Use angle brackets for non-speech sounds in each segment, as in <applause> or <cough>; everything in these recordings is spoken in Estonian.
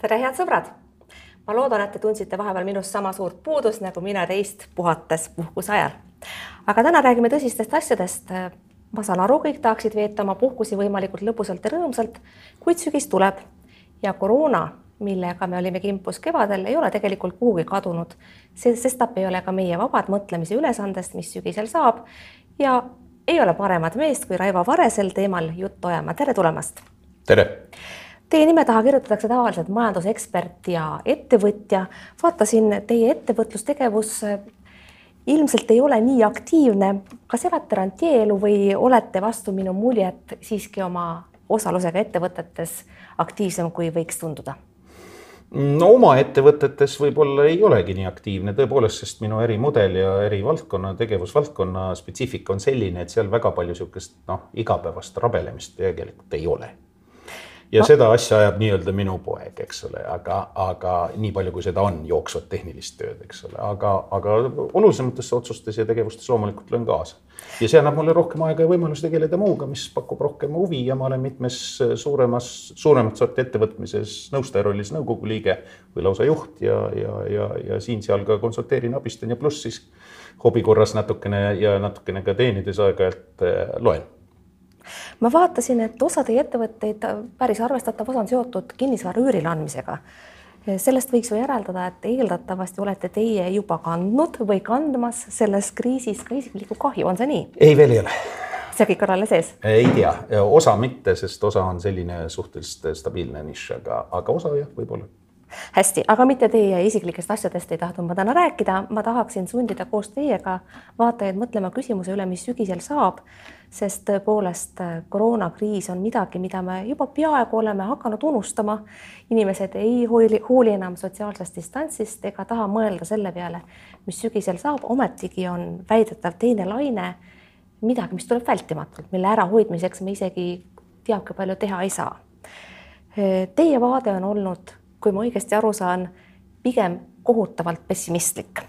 tere, head sõbrad! ma loodan, et te tundsite vahepeal minust sama suurt puudust nagu mina teist puhates puhkuse ajal. aga täna räägime tõsistest asjadest. ma saan aru, kõik tahaksid veeta oma puhkusi võimalikult lõbusalt ja rõõmsalt, kuid sügis tuleb ja koroona, millega me olime kimpus kevadel, ei ole tegelikult kuhugi kadunud. sestap ei ole ka meie vabad mõtlemise ülesandest, mis sügisel saab ja ei ole paremat meest kui Raivo Vare sel teemal juttu ajama. tere tulemast! tere! Teie nime taha kirjutatakse tavaliselt majandusekspert ja ettevõtja. vaatasin, teie ettevõtlustegevus eh, ilmselt ei ole nii aktiivne. kas elate rantieelu või olete vastu minu muljet siiski oma osalusega ettevõtetes aktiivsem, kui võiks tunduda? no oma ettevõtetes võib-olla ei olegi nii aktiivne tõepoolest, sest minu ärimudel ja ärivaldkonna, tegevusvaldkonna spetsiifika on selline, et seal väga palju niisugust noh, igapäevast rabelemist tegelikult ei ole ja no. seda asja ajab nii-öelda minu poeg, eks ole, aga, aga nii palju, kui seda on, jooksvat tehnilist tööd, eks ole, aga, aga olulisematesse otsustes ja tegevustes loomulikult löön kaasa. ja see annab mulle rohkem aega ja võimalusi tegeleda muuga, mis pakub rohkem huvi ja ma olen mitmes suuremas, suuremat sorti ettevõtmises nõustaja rollis nõukogu liige või lausa juht ja, ja, ja, ja siin-seal ka konsulteerin, abistan ja pluss siis hobi korras natukene ja natukene ka teenides aeg-ajalt eh, loen ma vaatasin, et osa teie ettevõtteid, päris arvestatav osa on seotud kinnisvara üürile andmisega. sellest võiks ju järeldada, et eeldatavasti olete teie juba kandnud või kandmas selles kriisis ka isiklikku kahju, on see nii? ei, veel ei ole. See kõik on alles ees? ei tea, osa mitte, sest osa on selline suhteliselt stabiilne nišš, aga, aga osa jah, võib-olla. Hästi, aga mitte teie isiklikest asjadest ei tahtnud ma täna rääkida, ma tahaksin sundida koos teiega vaatajaid mõtlema küsimuse üle, mis sügisel saab, sest tõepoolest äh, koroonakriis on midagi, mida me juba peaaegu oleme hakanud unustama. inimesed ei hooli, hooli enam sotsiaalsest distantsist ega taha mõelda selle peale, mis sügisel saab, ometigi on väidetav teine laine midagi, mis tuleb vältimatult, mille ärahoidmiseks me isegi teab kui palju teha ei saa. Teie vaade on olnud kui ma õigesti aru saan, pigem kohutavalt pessimistlik.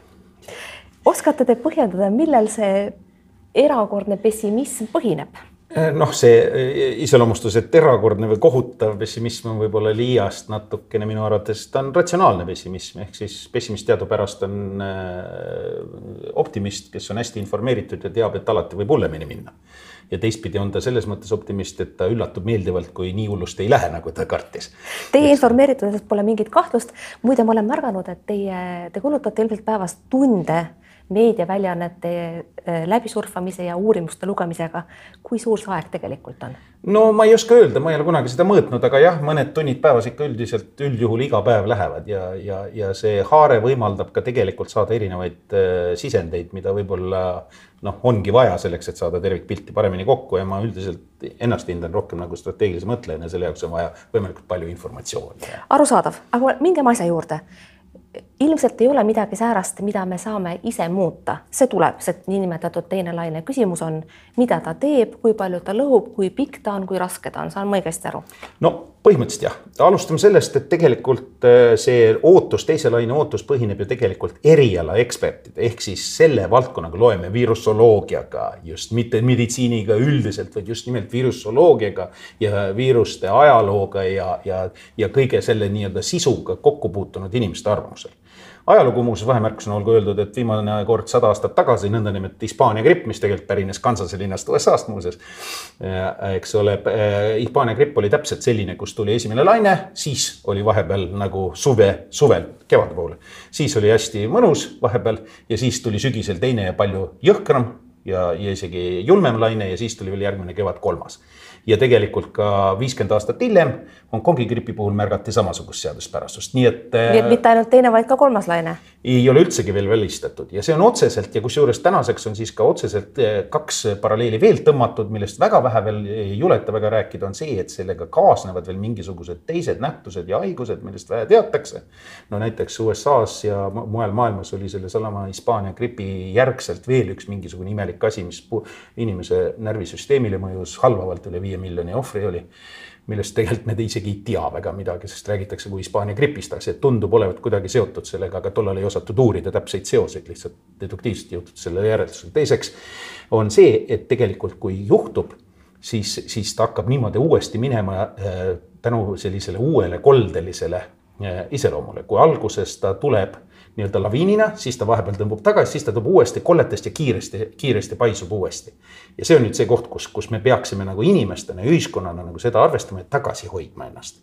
oskate te põhjendada, millel see erakordne pessimism põhineb? Eh, noh, see eh, iseloomustus, et erakordne või kohutav pessimism on võib-olla liiast natukene minu arvates, ta on ratsionaalne pessimism ehk siis pessimist teadupärast on eh, optimist, kes on hästi informeeritud ja teab, et alati võib hullemini minna ja teistpidi on ta selles mõttes optimist, et ta üllatub meeldivalt, kui nii hullusti ei lähe, nagu ta kartis. Teie informeerituses pole mingit kahtlust. muide, ma olen märganud, et teie, te kulutate ilmselt päevas tunde meediaväljaannete äh, läbisurfamise ja uurimuste lugemisega. kui suur see aeg tegelikult on? no ma ei oska öelda, ma ei ole kunagi seda mõõtnud, aga jah, mõned tunnid päevas ikka üldiselt üldjuhul iga päev lähevad ja, ja, ja see haare võimaldab ka tegelikult saada erinevaid äh, sisendeid, mida võib-olla noh, ongi vaja selleks, et saada tervikpilti paremini kokku ja ma üldiselt ennast hindan rohkem nagu strateegilise mõtlejana, selle jaoks on vaja võimalikult palju informatsiooni. arusaadav, aga mingem asja juurde ilmselt ei ole midagi säärast, mida me saame ise muuta, see tuleb, see niinimetatud teine laine. küsimus on, mida ta teeb, kui palju ta lõhub, kui pikk ta on, kui raske ta on, saan ma õigesti aru? no põhimõtteliselt jah, alustame sellest, et tegelikult äh, see ootus, teise laine ootus põhineb ju tegelikult erialaekspertide ehk siis selle valdkonnaga loeme virusoloogiaga, just mitte meditsiiniga üldiselt, vaid just nimelt virusoloogiaga ja viiruste ajalooga ja, ja, ja kõige selle nii-öelda sisuga kokku puutunud inimeste arvamusel ajalugu muuseas vahemärkusena olgu öeldud, et viimane kord sada aastat tagasi nõndanimetatud Hispaania gripp, mis tegelikult pärines Kansase linnast USA-st muuseas. eks ole, Hispaania gripp oli täpselt selline, kus tuli esimene laine, siis oli vahepeal nagu suve, suvel, kevade poole. siis oli hästi mõnus vahepeal ja siis tuli sügisel teine ja palju jõhkram ja, ja isegi julmem laine ja siis tuli veel järgmine kevad kolmas ja tegelikult ka viiskümmend aastat hiljem Hongkongi gripi puhul märgati samasugust seaduspärasust, nii et. nii et mitte ainult teine, vaid ka kolmas laine? ei ole üldsegi veel välistatud ja see on otseselt ja kusjuures tänaseks on siis ka otseselt eh, kaks paralleeli veel tõmmatud, millest väga vähe veel ei juleta väga rääkida, on see, et sellega kaasnevad veel mingisugused teised nähtused ja haigused, millest vähe teatakse. no näiteks USA-s ja mujal maailmas oli sellesama Hispaania gripi järgselt veel üks mingisugune imelik asi, mis inimese närvisüsteemile mõjus halvavalt üle viie viie miljoni ohvri oli, millest tegelikult me isegi ei tea väga midagi, sest räägitakse kui Hispaania gripist, aga see tundub olevat kuidagi seotud sellega, aga tollal ei osatud uurida täpseid seoseid, lihtsalt deduktiivselt jõutud selle järeldusele. teiseks on see, et tegelikult kui juhtub, siis, siis ta hakkab niimoodi uuesti minema äh, tänu sellisele uuele koldelisele iseloomule, kui alguses ta tuleb nii-öelda laviinina, siis ta vahepeal tõmbub tagasi, siis ta tuleb uuesti kolletest ja kiiresti, kiiresti paisub uuesti. ja see on nüüd see koht, kus, kus me peaksime nagu inimestena ja ühiskonnana nagu seda arvestama, et tagasi hoidma ennast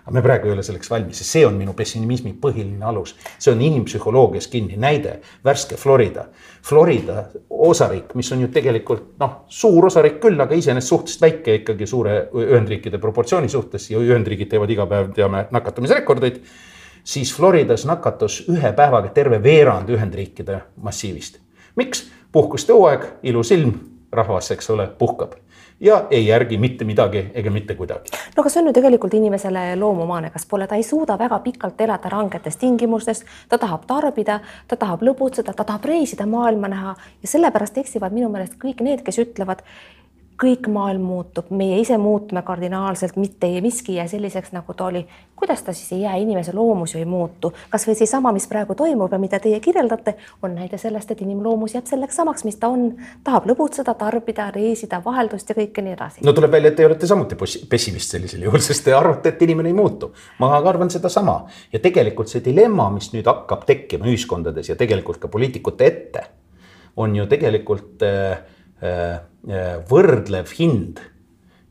aga me praegu ei ole selleks valmis ja see on minu pessimismi põhiline alus. see on inimpsühholoogias kinni, näide, värske Florida. Florida osariik, mis on ju tegelikult noh, suur osariik küll, aga iseenesest suhteliselt väike ikkagi suure Ühendriikide proportsiooni suhtes ja Ühendriigid teevad iga päev, teame, nakatumisrekordeid. Siis Floridas nakatus ühe päevaga terve veerand Ühendriikide massiivist. miks? puhkuste hooaeg, ilus ilm, rahvas, eks ole, puhkab ja ei järgi mitte midagi ega mitte kuidagi. no aga see on ju tegelikult inimesele loomumane, kas pole, ta ei suuda väga pikalt elada rangetes tingimustes, ta tahab tarbida, ta tahab lõbutseda, ta tahab reisida, maailma näha ja sellepärast eksivad minu meelest kõik need, kes ütlevad, kõik maailm muutub, meie ise muutume kardinaalselt, mitte miski ei jää selliseks, nagu ta oli. kuidas ta siis ei jää, inimese loomus ju ei muutu, kasvõi seesama, mis praegu toimub ja mida teie kirjeldate, on näide sellest, et inimloomus jääb selleks samaks, mis ta on, tahab lõbutseda, tarbida, reisida, vaheldust ja kõike nii edasi. no tuleb välja, et te olete samuti pessimist sellisel juhul, <laughs> sest te arvate, et inimene ei muutu. ma arvan sedasama ja tegelikult see dilemma, mis nüüd hakkab tekkima ühiskondades ja tegelikult ka poliitikute ette, on ju tegelikult äh, võrdlev hind,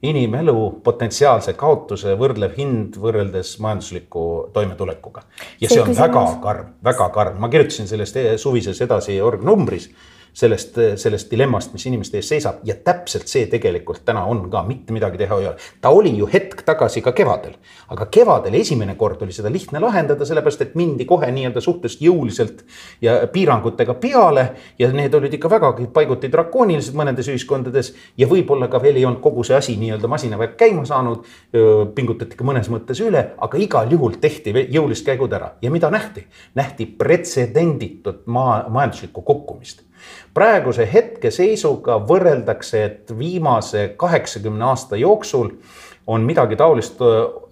inimelu potentsiaalse kaotuse võrdlev hind võrreldes majandusliku toimetulekuga. ja see, see on küsimus... väga karm, väga karm, ma kirjutasin sellest suvises edasi orgnumbris sellest, sellest dilemmast, mis inimeste ees seisab ja täpselt see tegelikult täna on ka, mitte midagi teha ei ole. ta oli ju hetk tagasi ka kevadel, aga kevadel esimene kord oli seda lihtne lahendada, sellepärast et mindi kohe nii-öelda suhteliselt jõuliselt ja piirangutega peale ja need olid ikka vägagi paiguti drakoonilised mõnedes ühiskondades ja võib-olla ka veel ei olnud kogu see asi nii-öelda masinavärk käima saanud. pingutati ka mõnes mõttes üle, aga igal juhul tehti jõulised käigud ära ja mida nähti? nähti pretsedenditut maa, majanduslikku kukkumist praeguse hetkeseisuga võrreldakse, et viimase kaheksakümne aasta jooksul on midagi taolist,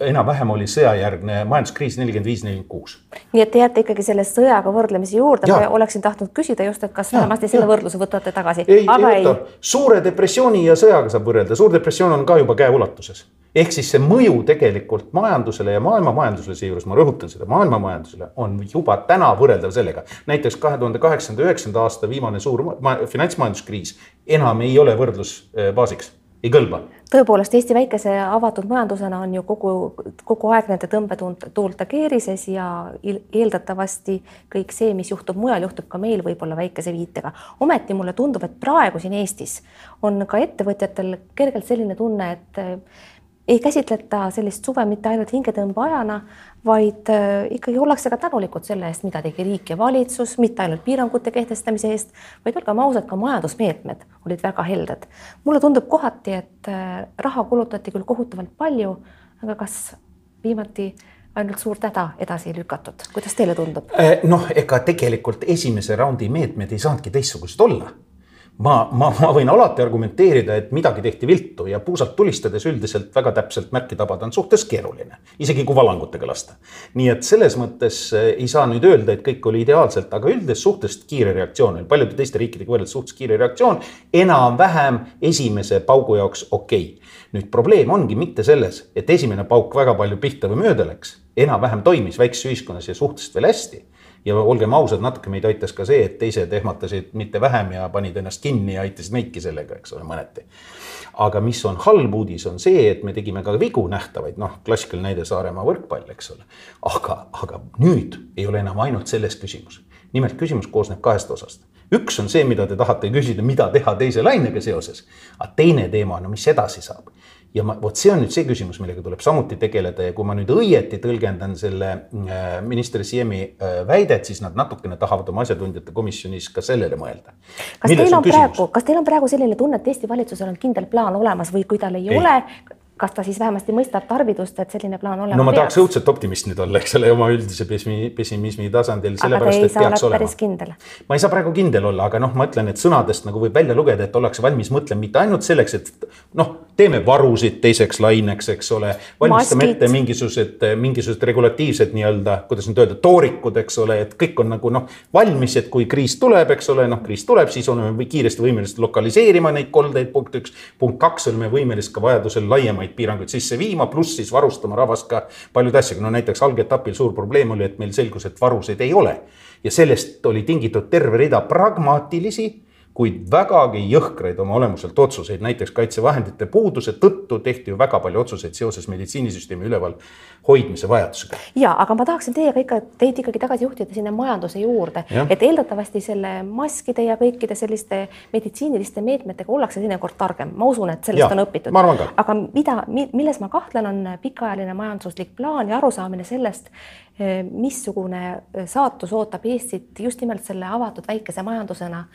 enam-vähem oli sõjajärgne majanduskriis nelikümmend viis, nelikümmend kuus. nii et te jääte ikkagi selle sõjaga võrdlemise juurde, ma oleksin tahtnud küsida just, et kas vähemasti selle võrdluse võtate tagasi. ei, ei võta, suure depressiooni ja sõjaga saab võrrelda, suur depressioon on ka juba käeulatuses ehk siis see mõju tegelikult majandusele ja maailma majandusele, seejuures ma rõhutan seda, maailma majandusele on juba täna võrreldav sellega. näiteks kahe tuhande kaheksanda, üheksanda aasta viimane suur finantsmajanduskriis enam ei ole võrdlusbaasiks, ei kõlba tõepoolest Eesti väikese avatud majandusena on ju kogu, kogu aeg nende tõmbetuulte keerises ja eeldatavasti kõik see, mis juhtub mujal, juhtub ka meil võib-olla väikese viitega. ometi mulle tundub, et praegu siin Eestis on ka ettevõtjatel kergelt selline tunne, et ei käsitleta sellist suve mitte ainult hingetõmbeajana, vaid äh, ikkagi ollakse ka tänulikud selle eest, mida tegi riik ja valitsus, mitte ainult piirangute kehtestamise eest, vaid olgem ausad, ka majandusmeetmed olid väga helded. mulle tundub kohati, et äh, raha kulutati küll kohutavalt palju, aga kas viimati ainult suurt häda edasi lükatud, kuidas teile tundub? Äh, noh, ega tegelikult esimese raundi meetmed ei saanudki teistsugused olla ma, ma, ma võin alati argumenteerida, et midagi tehti viltu ja puusalt tulistades üldiselt väga täpselt märki tabada on suhteliselt keeruline, isegi kui valangutega lasta. nii et selles mõttes eh, ei saa nüüd öelda, et kõik oli ideaalselt, aga üldiselt suhteliselt kiire reaktsioon oli paljude teiste riikidega võrreldes suhteliselt kiire reaktsioon. enam-vähem esimese paugu jaoks okei okay.. nüüd probleem ongi mitte selles, et esimene pauk väga palju pihta või mööda läks, enam-vähem toimis väikses ühiskonnas ja suhteliselt veel hästi ja olgem ausad, natuke meid aitas ka see, et teised ehmatasid mitte vähem ja panid ennast kinni ja aitasid meidki sellega, eks ole, mõneti. aga mis on halb uudis, on see, et me tegime ka vigu nähtavaid, noh, klassikaline näide Saaremaa võrkpall, eks ole. aga, aga nüüd ei ole enam ainult selles küsimus. nimelt küsimus koosneb kahest osast üks on see, mida te tahate küsida, mida teha teise lainega seoses. aga teine teema, no mis edasi saab ja ma, vot see on nüüd see küsimus, millega tuleb samuti tegeleda ja kui ma nüüd õieti tõlgendan selle äh, minister Siemi äh, väidet, siis nad natukene tahavad oma asjatundjate komisjonis ka sellele mõelda. kas Milles teil on, on praegu, kas teil on praegu selline tunne, et Eesti valitsusel on kindel plaan olemas või kui tal ei, ei. ole, kas ta siis vähemasti mõistab tarvidust, et selline plaan olema no ma peaks? tahaks õudselt optimist nüüd olla, eks ole, oma üldise pessimismi, pessimismi tasandil. saa olla päris kindel? ma ei saa praegu kindel olla, aga noh, ma ütlen, et sõnadest nagu võib välja lugeda, et ollakse valmis mõtlema mitte ainult selleks, et noh, teeme varusid teiseks laineks, eks ole. valmistame ette mingisugused, mingisugused regulatiivsed nii-öelda, kuidas nüüd öelda, toorikud, eks ole, et kõik on nagu noh, valmis, et kui kriis tuleb, eks ole, noh, kriis tuleb, siis oleme kiiresti võimelised lokaliseerima neid koldeid, punkt üks. punkt kaks, oleme võimelised ka vajadusel laiemaid karmimaid piiranguid sisse viima, pluss siis varustama rahvast ka paljude asjadega, no näiteks algetapil suur probleem oli, et meil selgus, et varusid ei ole. ja sellest oli tingitud terve rida pragmaatilisi kuid vägagi jõhkraid oma olemuselt otsuseid, näiteks kaitsevahendite puuduse tõttu tehti ju väga palju otsuseid seoses meditsiinisüsteemi üleval hoidmise vajadusega. ja, aga ma tahaksin teiega ikka, teid ikkagi tagasi juhtida sinna majanduse juurde, et eeldatavasti selle maskide ja kõikide selliste meditsiiniliste meetmetega ollakse teinekord targem, ma usun, et sellest ja, on õpitud. aga mida, milles ma kahtlen, on pikaajaline majanduslik plaan ja arusaamine sellest, eh, missugune saatus ootab Eestit just nimelt selle avatud väikese majandusena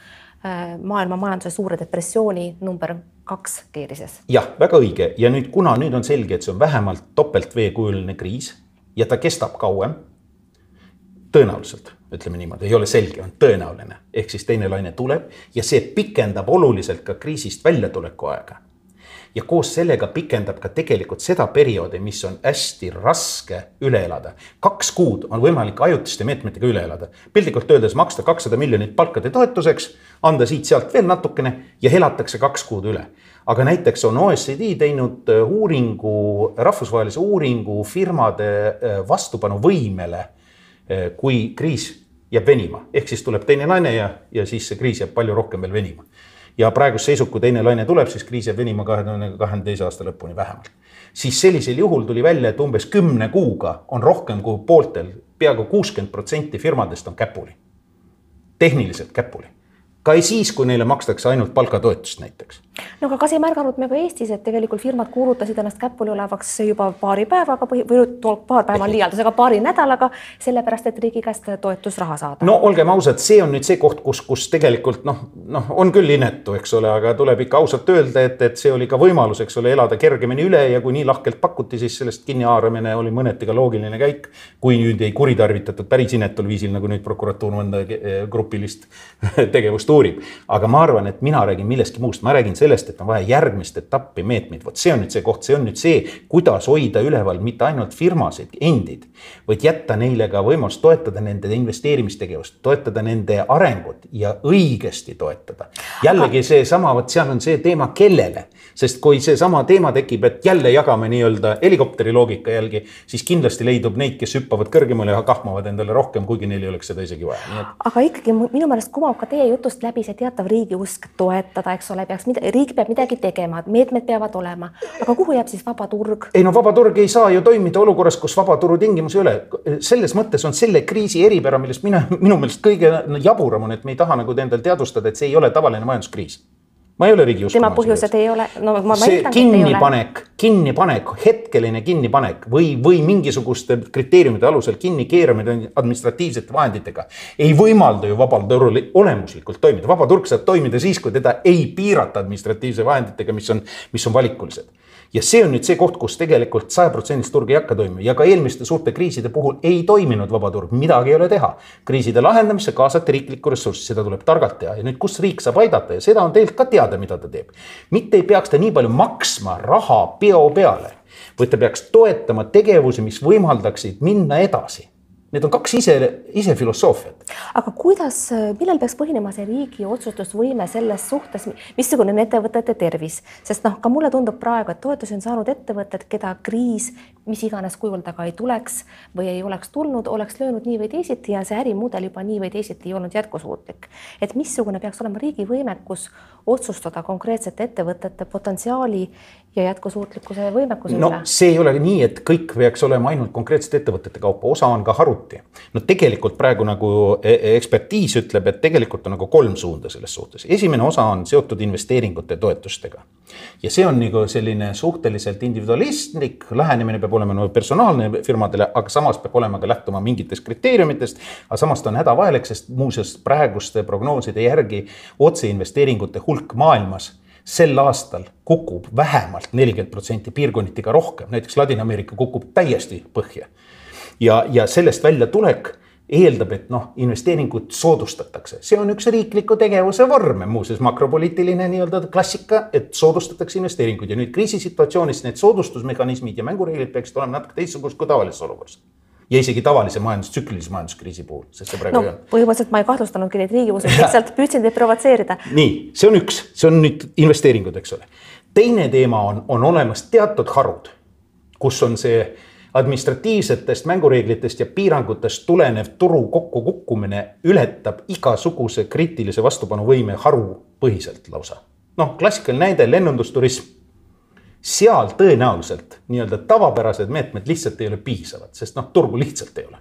maailma majanduse suure depressiooni number kaks keerises. jah, väga õige ja nüüd, kuna nüüd on selge, et see on vähemalt topelt veekujuline kriis ja ta kestab kauem. tõenäoliselt, ütleme niimoodi, ei ole selge, on tõenäoline, ehk siis teine laine tuleb ja see pikendab oluliselt ka kriisist väljatuleku aega ja koos sellega pikendab ka tegelikult seda perioodi, mis on hästi raske üle elada. kaks kuud on võimalik ajutiste meetmetega üle elada, piltlikult öeldes maksta kakssada miljonit palkade toetuseks, anda siit-sealt veel natukene ja elatakse kaks kuud üle. Aga näiteks on OECD teinud äh, uuringu, rahvusvahelise uuringu firmade äh, vastupanuvõimele, äh, kui kriis jääb venima, ehk siis tuleb teine laine ja, ja siis see kriis jääb palju rohkem veel venima ja praeguse seisuga, kui teine laine tuleb, siis kriis jääb venima kahe tuhande kahekümne teise aasta lõpuni vähemalt. siis sellisel juhul tuli välja, et umbes kümne kuuga on rohkem kui pooltel, peaaegu kuuskümmend protsenti firmadest on käpuli. tehniliselt käpuli ka siis, kui neile makstakse ainult palgatoetust näiteks. no aga kas ei märganud me ka Eestis, et tegelikult firmad kuulutasid ennast käpuli olevaks juba paari päevaga või, või paar päeva on liialdus, aga paari nädalaga, sellepärast et riigi käest toetusraha saada? no olgem ausad, see on nüüd see koht, kus, kus tegelikult noh, noh, on küll inetu, eks ole, aga tuleb ikka ausalt öelda, et, et see oli ka võimalus, eks ole, elada kergemini üle ja kui nii lahkelt pakuti, siis sellest kinnihaaramine oli mõneti ka loogiline käik. kui nüüd ei kuritarvitatud päris inetul viisil, nagu nüüd prokuratuur mõnda grupilist <laughs> tegevust uurib. aga ma arvan, et mina räägin millestki muust, ma räägin sellest, et on vaja järgmist etappi meetmeid, vot see on nüüd see koht, see on nüüd see, kuidas hoida üleval mitte ainult firmasid endid, vaid jätta neile ka võimalus toetada nende investeerimistegevust, toetada nende arengut ja õigesti toetada. jällegi seesama, vot seal on see teema, kellele, sest kui seesama teema tekib, et jälle jagame nii-öelda helikopteri loogika järgi, siis kindlasti leidub neid, kes hüppavad kõrgemale ja kahmavad endale rohkem, kuigi neil ei oleks seda isegi vaja. aga ikkagi minu meelest kumab ka teie jutust läbi see teatav riigiusk toetada, eks ole, peaks, riik peab midagi tegema, meetmed peavad olema, aga kuhu jääb siis vaba turg? ei no vaba turg ei saa ju toimida olukorras, kus vabaturu tingimusi ei ole. selles mõttes on selle kriisi eripära, millest mina, minu meelest kõige jaburam on, et me ei taha nagu endale teadvustada, et see ei ole tavaline majanduskriis ma ei ole riigi usku. tema põhjused ei ole, no ma, ma see eeldan, kinnipanek, kinnipanek, hetkeline kinnipanek või, või mingisuguste kriteeriumide alusel kinnikeeramine administratiivsete vahenditega ei võimalda ju vabal turul olemuslikult toimida. vaba turg saab toimida siis, kui teda ei piirata administratiivse vahenditega, mis on, mis on valikulised ja see on nüüd see koht, kus tegelikult sajaprotsendilist turg ei hakka toimima. Ja ka eelmiste suurte kriiside puhul ei toiminud vabaturg, midagi ei ole teha. kriiside lahendamisse kaasati riiklikku ressurssi, seda tuleb targalt teha. Ja nüüd, kus riik saab aidata? Ja seda on tegelikult ka teada, mida ta teeb. mitte ei peaks ta nii palju maksma raha peo peale, vaid ta peaks toetama tegevusi, mis võimaldaksid minna edasi Need on kaks ise, ise filosoofiat. aga kuidas, millel peaks põhinema see riigi otsustusvõime selles suhtes, missugune on ettevõtete tervis, sest noh, ka mulle tundub praegu, et toetusi on saanud ettevõtted, keda kriis mis iganes kujul ta ka ei tuleks või ei oleks tulnud, oleks löönud nii või teisiti ja see ärimudel juba nii või teisiti ei olnud jätkusuutlik. et missugune peaks olema riigi võimekus otsustada konkreetsete ettevõtete potentsiaali ja jätkusuutlikkuse võimekuse no, üle? see ei ole nii, et kõik peaks olema ainult konkreetsete ettevõtete kaupa, osa on ka haruti. no tegelikult praegu nagu e-, e-, ekspertiis ütleb, et tegelikult on nagu kolm suunda selles suhtes. esimene osa on seotud investeeringute toetustega ja see on nagu selline suhteliselt individualistlik lähenemine peab olema nagu personaalne firmadele, aga samas peab olema ka lähtuma mingitest kriteeriumitest. aga samas ta on hädavajalik, sest muuseas praeguste prognooside järgi otseinvesteeringute hulk maailmas sel aastal kukub vähemalt nelikümmend protsenti, piirkonniti ka rohkem, näiteks Ladina-Ameerika kukub täiesti põhja. ja, ja sellest väljatulek eeldab, et noh, investeeringut soodustatakse, see on üks riikliku tegevuse vorm, muuseas makropoliitiline nii-öelda klassika, et soodustatakse investeeringuid ja nüüd kriisisituatsioonis need soodustusmehhanismid ja mängureeglid peaksid olema natuke teistsugused kui tavalises olukorras ja isegi tavalise majandustsüklilise majanduskriisi puhul, sest see praegu no, ei olnud. põhimõtteliselt ma ei kahtlustanudki neid riigiususid, <laughs> lihtsalt püüdsin teid provotseerida. nii, see on üks, see on nüüd investeeringud, eks ole. teine teema on, on olemas teatud harud, kus on see administratiivsetest mängureeglitest ja piirangutest tulenev turu kokkukukkumine ületab igasuguse kriitilise vastupanuvõime harupõhiselt lausa. noh, klassikaline näide, lennundusturism. seal tõenäoliselt nii-öelda tavapärased meetmed lihtsalt ei ole piisavad, sest noh, turgu lihtsalt ei ole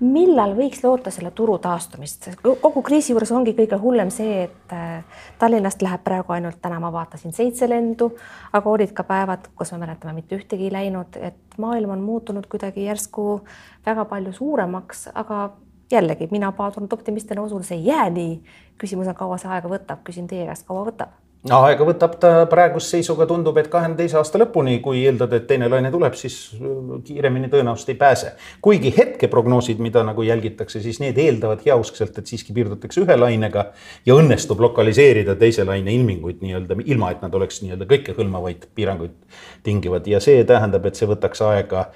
millal võiks loota selle turu taastumist? kogu kriisi juures ongi kõige hullem see, et äh, Tallinnast läheb praegu ainult, täna ma vaatasin seitse lendu, aga olid ka päevad, kus me mäletame, mitte ühtegi ei läinud, et maailm on muutunud kuidagi järsku väga palju suuremaks, aga jällegi mina paadunud optimistina usun, see ei jää nii. küsimus on, kaua see aega võtab, küsin teie käest, kaua võtab aega võtab ta praeguse seisuga, tundub, et kahekümne teise aasta lõpuni, kui eeldada, et teine laine tuleb, siis äh, kiiremini tõenäoliselt ei pääse. kuigi hetkeprognoosid, mida nagu jälgitakse, siis need eeldavad heauskselt, et siiski piirdutakse ühe lainega ja õnnestub lokaliseerida teise laine ilminguid nii-öelda, ilma et nad oleks nii-öelda kõikehõlmavaid piiranguid tingivad ja see tähendab, et see võtaks aega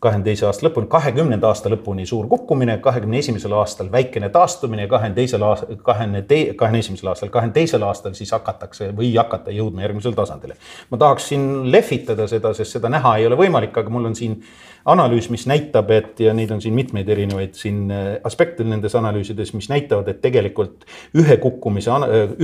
kahekümne teise aasta lõpuni, kahekümnenda aasta lõpuni suur kukkumine, kahekümne esimesel aastal väikene taastumine, kahekümne teisel aastal, kahekümne tei-, kahekümne esimesel aastal, kahekümne teisel aastal siis hakatakse või hakata jõudma järgmisele tasandile. ma tahaksin lehvitada seda, sest seda näha ei ole võimalik, aga mul on siin analüüs, mis näitab, et ja neid on siin mitmeid erinevaid siin äh, aspekte nendes analüüsides, mis näitavad, et tegelikult ühe kukkumise,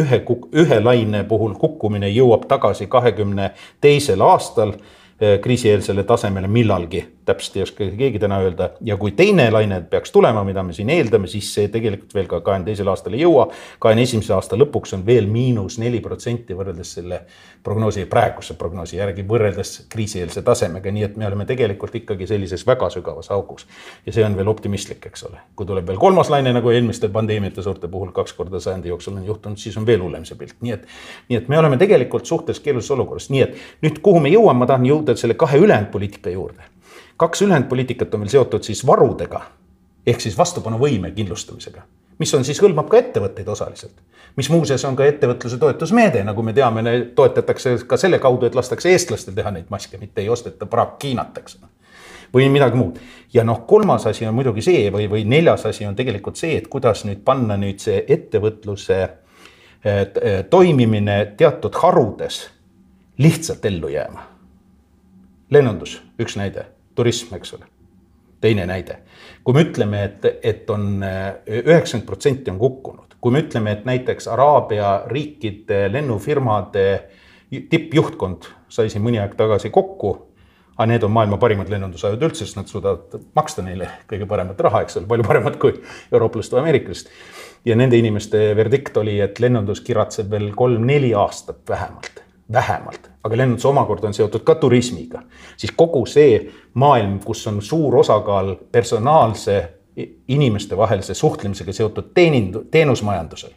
ühe, ühe laine puhul kukkumine jõuab tagasi kahekümne teisel aastal äh, kriisieelsele tasemele millalgi täpselt ei oska keegi täna öelda ja kui teine laine peaks tulema, mida me siin eeldame, siis see tegelikult veel ka kahekümne teisel aastal ei jõua. kahekümne esimese aasta lõpuks on veel miinus neli protsenti võrreldes selle prognoosi, praeguse prognoosi järgi võrreldes kriisieelse tasemega, nii et me oleme tegelikult ikkagi sellises väga sügavas augus. ja see on veel optimistlik, eks ole, kui tuleb veel kolmas laine nagu eelmiste pandeemiate suurte puhul kaks korda sajandi jooksul on juhtunud, siis on veel hullem see pilt, nii et. nii et me oleme tegelikult suhteliselt keerulises olukorras, nii et nüüd, kuhu me jõuame, ma tahan jõuda selle kahe ülejäänud poliitika juurde kaks ülejäänud poliitikat on veel seotud siis varudega ehk siis vastupanuvõime kindlustamisega, mis on siis, hõlmab ka ettevõtteid osaliselt. mis muuseas on ka ettevõtluse toetusmeede, nagu me teame, toetatakse ka selle kaudu, et lastakse eestlastel teha neid maske, mitte ei osteta praak Hiinat, eks ole või midagi muud. ja noh, kolmas asi on muidugi see või, või neljas asi on tegelikult see, et kuidas nüüd panna nüüd see ettevõtluse eh, toimimine teatud harudes lihtsalt ellu jääma. lennundus, üks näide turism, eks ole. teine näide, kui me ütleme, et, et on üheksakümmend protsenti on kukkunud, kui me ütleme, et näiteks Araabia riikide lennufirmade tippjuhtkond sai siin mõni aeg tagasi kokku aga need on maailma parimad lennundusajad üldse, sest nad suudavad maksta neile kõige paremat raha, eks ole, palju paremat kui eurooplased või ameeriklased. ja nende inimeste verdikt oli, et lennundus kiratseb veel kolm-neli aastat vähemalt vähemalt, aga lennundus omakorda on seotud ka turismiga, siis kogu see maailm, kus on suur osakaal personaalse inimestevahelise suhtlemisega seotud teenindu-, teenusmajandusel.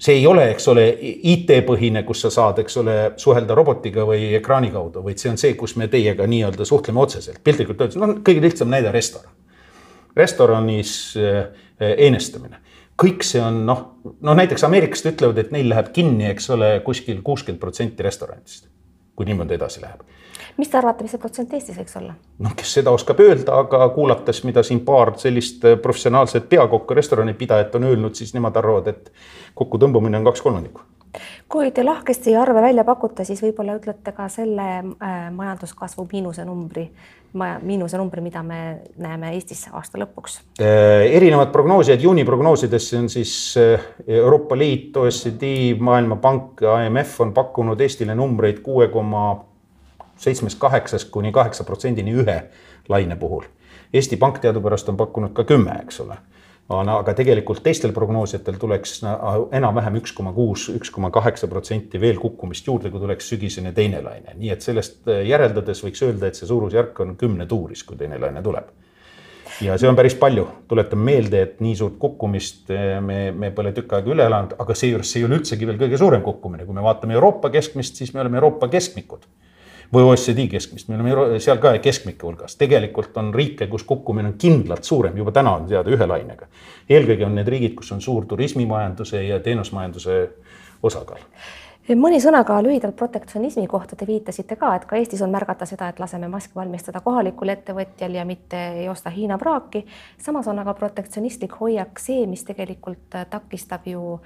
see ei ole, eks ole, IT-põhine, kus sa saad, eks ole, suhelda robotiga või ekraani kaudu, vaid see on see, kus me teiega nii-öelda suhtleme otseselt, piltlikult öeldes, noh, kõige lihtsam näide restoran. restoranis eenestamine äh, kõik see on noh, no näiteks ameeriklased ütlevad, et neil läheb kinni, eks ole, kuskil kuuskümmend protsenti restoranidest, kui niimoodi edasi läheb. mis te arvate, mis see protsent Eestis võiks olla? noh, kes seda oskab öelda, aga kuulates, mida siin paar sellist professionaalset peakokka, restoranipidajat on öelnud, siis nemad arvavad, et kokkutõmbamine on kaks kolmandikku kui te lahkesti arve välja pakute, siis võib-olla ütlete ka selle äh, majanduskasvu miinuse numbri, miinuse numbri, mida me näeme Eestis aasta lõpuks. Äh, erinevad prognoosijad, juuni prognoosidesse on siis äh, Euroopa Liit, OECD, Maailmapank ja IMF on pakkunud Eestile numbreid kuue koma seitsmest kaheksast kuni kaheksa protsendini ühe laine puhul. Eesti Pank teadupärast on pakkunud ka kümme, eks ole aga tegelikult teistel prognoosijatel tuleks enam-vähem üks koma kuus, üks koma kaheksa protsenti veel kukkumist juurde, kui tuleks sügisene teine laine, nii et sellest äh, järeldades võiks öelda, et see suurusjärk on kümne tuuris, kui teine laine tuleb. ja see on päris palju, tuletan meelde, et nii suurt kukkumist äh, me, me pole tükk aega üle elanud, aga seejuures see ei ole üldsegi veel kõige suurem kukkumine, kui me vaatame Euroopa keskmist, siis me oleme Euroopa keskmikud või OECD keskmist, me oleme seal ka keskmike hulgas. tegelikult on riike, kus kukkumine on kindlalt suurem, juba täna on teada ühe lainega. eelkõige on need riigid, kus on suur turismimajanduse ja teenusmajanduse osakaal mõni sõna ka lühidalt protektsionismi kohta, te viitasite ka, et ka Eestis on märgata seda, et laseme maske valmistada kohalikul ettevõtjal ja mitte ei osta Hiina praaki. samas on aga protektsionistlik hoiak see, mis tegelikult takistab ju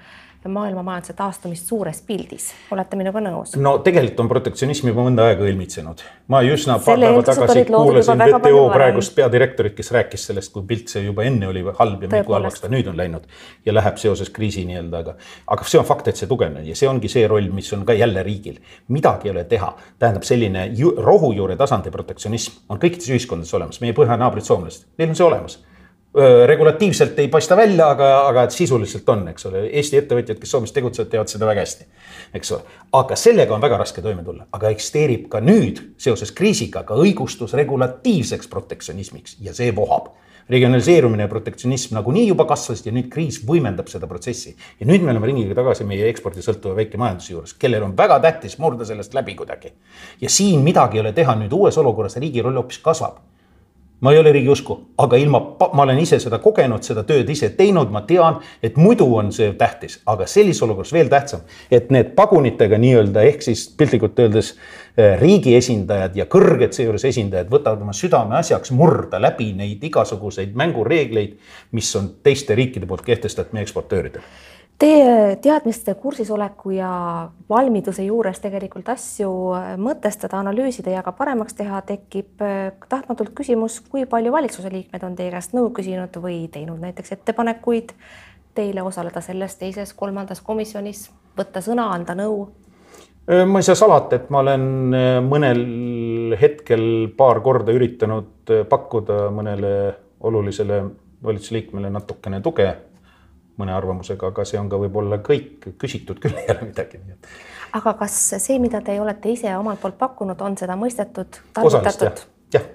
maailma majanduse taastumist suures pildis, olete minuga nõus? no tegelikult on protektsionism juba mõnda aega õilmitsenud. ma üsna paar päeva tagasi kuulasin WTO praegust peadirektorit, kes rääkis sellest, kui pilt see juba enne oli halb ja kui halvaks ta nüüd on läinud ja läheb seoses kriisi nii-öelda, aga, aga see on fakt, et see tugevneb ja see ongi see roll, mis on ka jälle riigil. midagi ei ole teha, tähendab selline ju, rohujuure tasandi protektsionism on kõikides ühiskondades olemas, meie põhjanaabrid soomlased, neil on see olemas regulatiivselt ei paista välja, aga, aga sisuliselt on, eks ole. Eesti ettevõtjad, kes Soomes tegutsevad, teavad seda väga hästi, eks ole. aga sellega on väga raske toime tulla, aga eksisteerib ka nüüd seoses kriisiga ka õigustus regulatiivseks protektsionismiks ja see vohab regionaliseerumine ja protektsionism nagunii juba kasvasid ja nüüd kriis võimendab seda protsessi. ja nüüd me oleme ringiga tagasi meie ekspordisõltuva väikemajanduse juures, kellel on väga tähtis murda sellest läbi kuidagi. ja siin midagi ei ole teha, nüüd uues olukorras riigi roll hoopis kasvab ma ei ole riigiusku, aga ilma, ma olen ise seda kogenud, seda tööd ise teinud, ma tean, et muidu on see tähtis, aga sellises olukorras veel tähtsam, et need pagunitega nii-öelda ehk siis piltlikult öeldes eh, riigi esindajad ja kõrged seejuures esindajad võtavad oma südameasjaks murda läbi neid igasuguseid mängureegleid, mis on teiste riikide poolt kehtestatud meie eksportööridele Teie teadmiste kursisoleku ja valmiduse juures tegelikult asju mõtestada, analüüsida ja ka paremaks teha, tekib äh, tahtmatult küsimus, kui palju valitsuse liikmed on teie käest nõu küsinud või teinud näiteks ettepanekuid teile osaleda selles teises, kolmandas komisjonis, võtta sõna, anda nõu? Äh, ma ei saa salata, et ma olen äh, mõnel hetkel paar korda üritanud pakkuda mõnele olulisele valitsusliikmele natukene tuge mõne arvamusega, aga see on ka võib-olla kõik, küsitud küll ei ole midagi. aga kas see, mida te olete ise omalt poolt pakkunud, on seda mõistetud, tarvitatud? jah,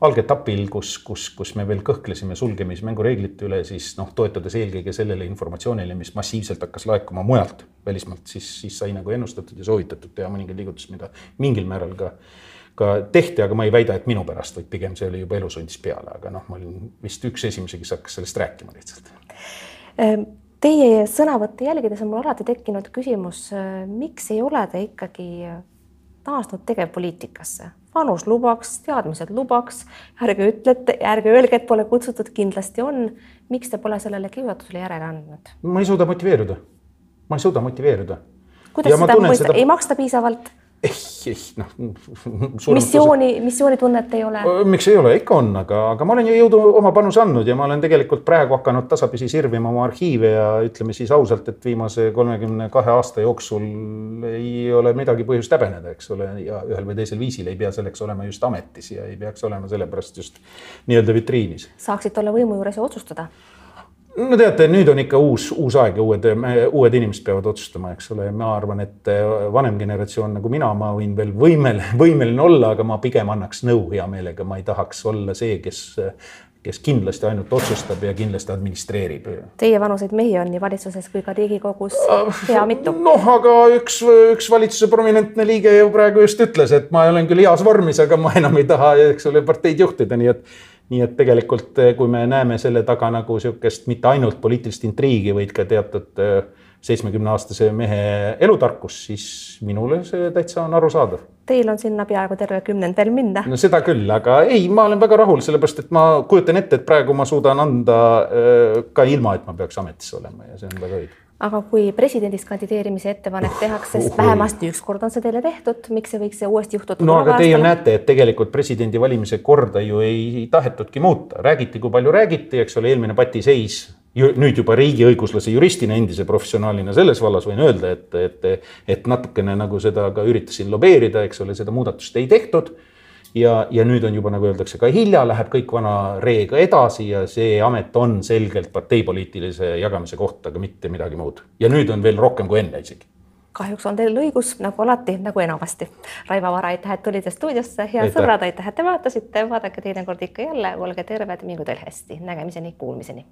algetapil, kus, kus, kus me veel kõhklesime sulgemismängureeglite üle, siis noh, toetudes eelkõige sellele informatsioonile, mis massiivselt hakkas laekuma mujalt välismaalt, siis, siis sai nagu ennustatud ja soovitatud teha mõningaid liigutusi, mida mingil määral ka ka tehti, aga ma ei väida, et minu pärast, vaid pigem see oli juba elu sundis peale, aga noh, ma olin vist üks esimesi, kes hakkas sellest rääkima lihtsalt teie sõnavõtte jälgides on mul alati tekkinud küsimus, äh, miks ei ole te ikkagi naasnud tegevpoliitikasse? vanus lubaks, teadmised lubaks, ärge ütlete, ärge öelge, et pole kutsutud, kindlasti on. miks te pole sellele kiusatusele järele andnud? ma ei suuda motiveeruda. ma ei suuda motiveeruda. kuidas ja seda mõista seda..., ei maksta piisavalt? Ei, ei noh. missiooni, missioonitunnet ei ole? miks ei ole, ikka on, aga, aga ma olen ju jõudu oma panuse andnud ja ma olen tegelikult praegu hakanud tasapisi sirvima oma arhiive ja ütleme siis ausalt, et viimase kolmekümne kahe aasta jooksul ei ole midagi põhjust häbeneda, eks ole, ja ühel või teisel viisil ei pea selleks olema just ametis ja ei peaks olema sellepärast just nii-öelda vitriinis. saaksite olla võimu juures ja otsustada no teate, nüüd on ikka uus, uus aeg ja uued, uued inimesed peavad otsustama, eks ole, ma arvan, et äh, vanem generatsioon nagu mina, ma võin veel võimel, võimeline olla, aga ma pigem annaks nõu hea meelega, ma ei tahaks olla see, kes kes kindlasti ainult otsustab ja kindlasti administreerib. Teie vanuseid mehi on nii valitsuses kui ka Riigikogus hea mitu. noh, aga üks, üks valitsuse prominentne liige ju praegu just ütles, et ma olen küll heas vormis, aga ma enam ei taha, eks ole, parteid juhtida, nii et nii et tegelikult, eh, kui me näeme selle taga nagu sihukest mitte ainult poliitilist intriigi, vaid ka teatud eh, seitsmekümne aastase mehe elutarkust, siis minule see täitsa on arusaadav. Teil on sinna peaaegu terve kümnend veel minna. no seda küll, aga ei, ma olen väga rahul, sellepärast et ma kujutan ette, et praegu ma suudan anda eh, ka ilma, et ma peaks ametis olema ja see on väga õige aga kui presidendist kandideerimise ettepanek tehakse, sest vähemasti üks kord on see teile tehtud, miks see võiks uuesti juhtuda? no aga teie näete, et tegelikult presidendi valimise korda ju ei tahetudki muuta, räägiti, kui palju räägiti, eks ole, eelmine patiseis nüüd juba riigiõiguslase juristina, endise professionaalina selles vallas võin öelda, et, et, et natukene nagu seda ka üritasin lobeerida, eks ole, seda muudatust ei tehtud ja, ja nüüd on juba nagu öeldakse ka hilja, läheb kõik vana reega edasi ja see amet on selgelt parteipoliitilise jagamise koht, aga mitte midagi muud. ja nüüd on veel rohkem kui enne isegi kahjuks on teil õigus, nagu alati, nagu enamasti. Raivo Vara, aitäh, et tulite stuudiosse, head aitäh. sõbrad, aitäh, et te vaatasite, vaadake teinekord ikka jälle, olge terved, mingu teil hästi, nägemiseni, kuulmiseni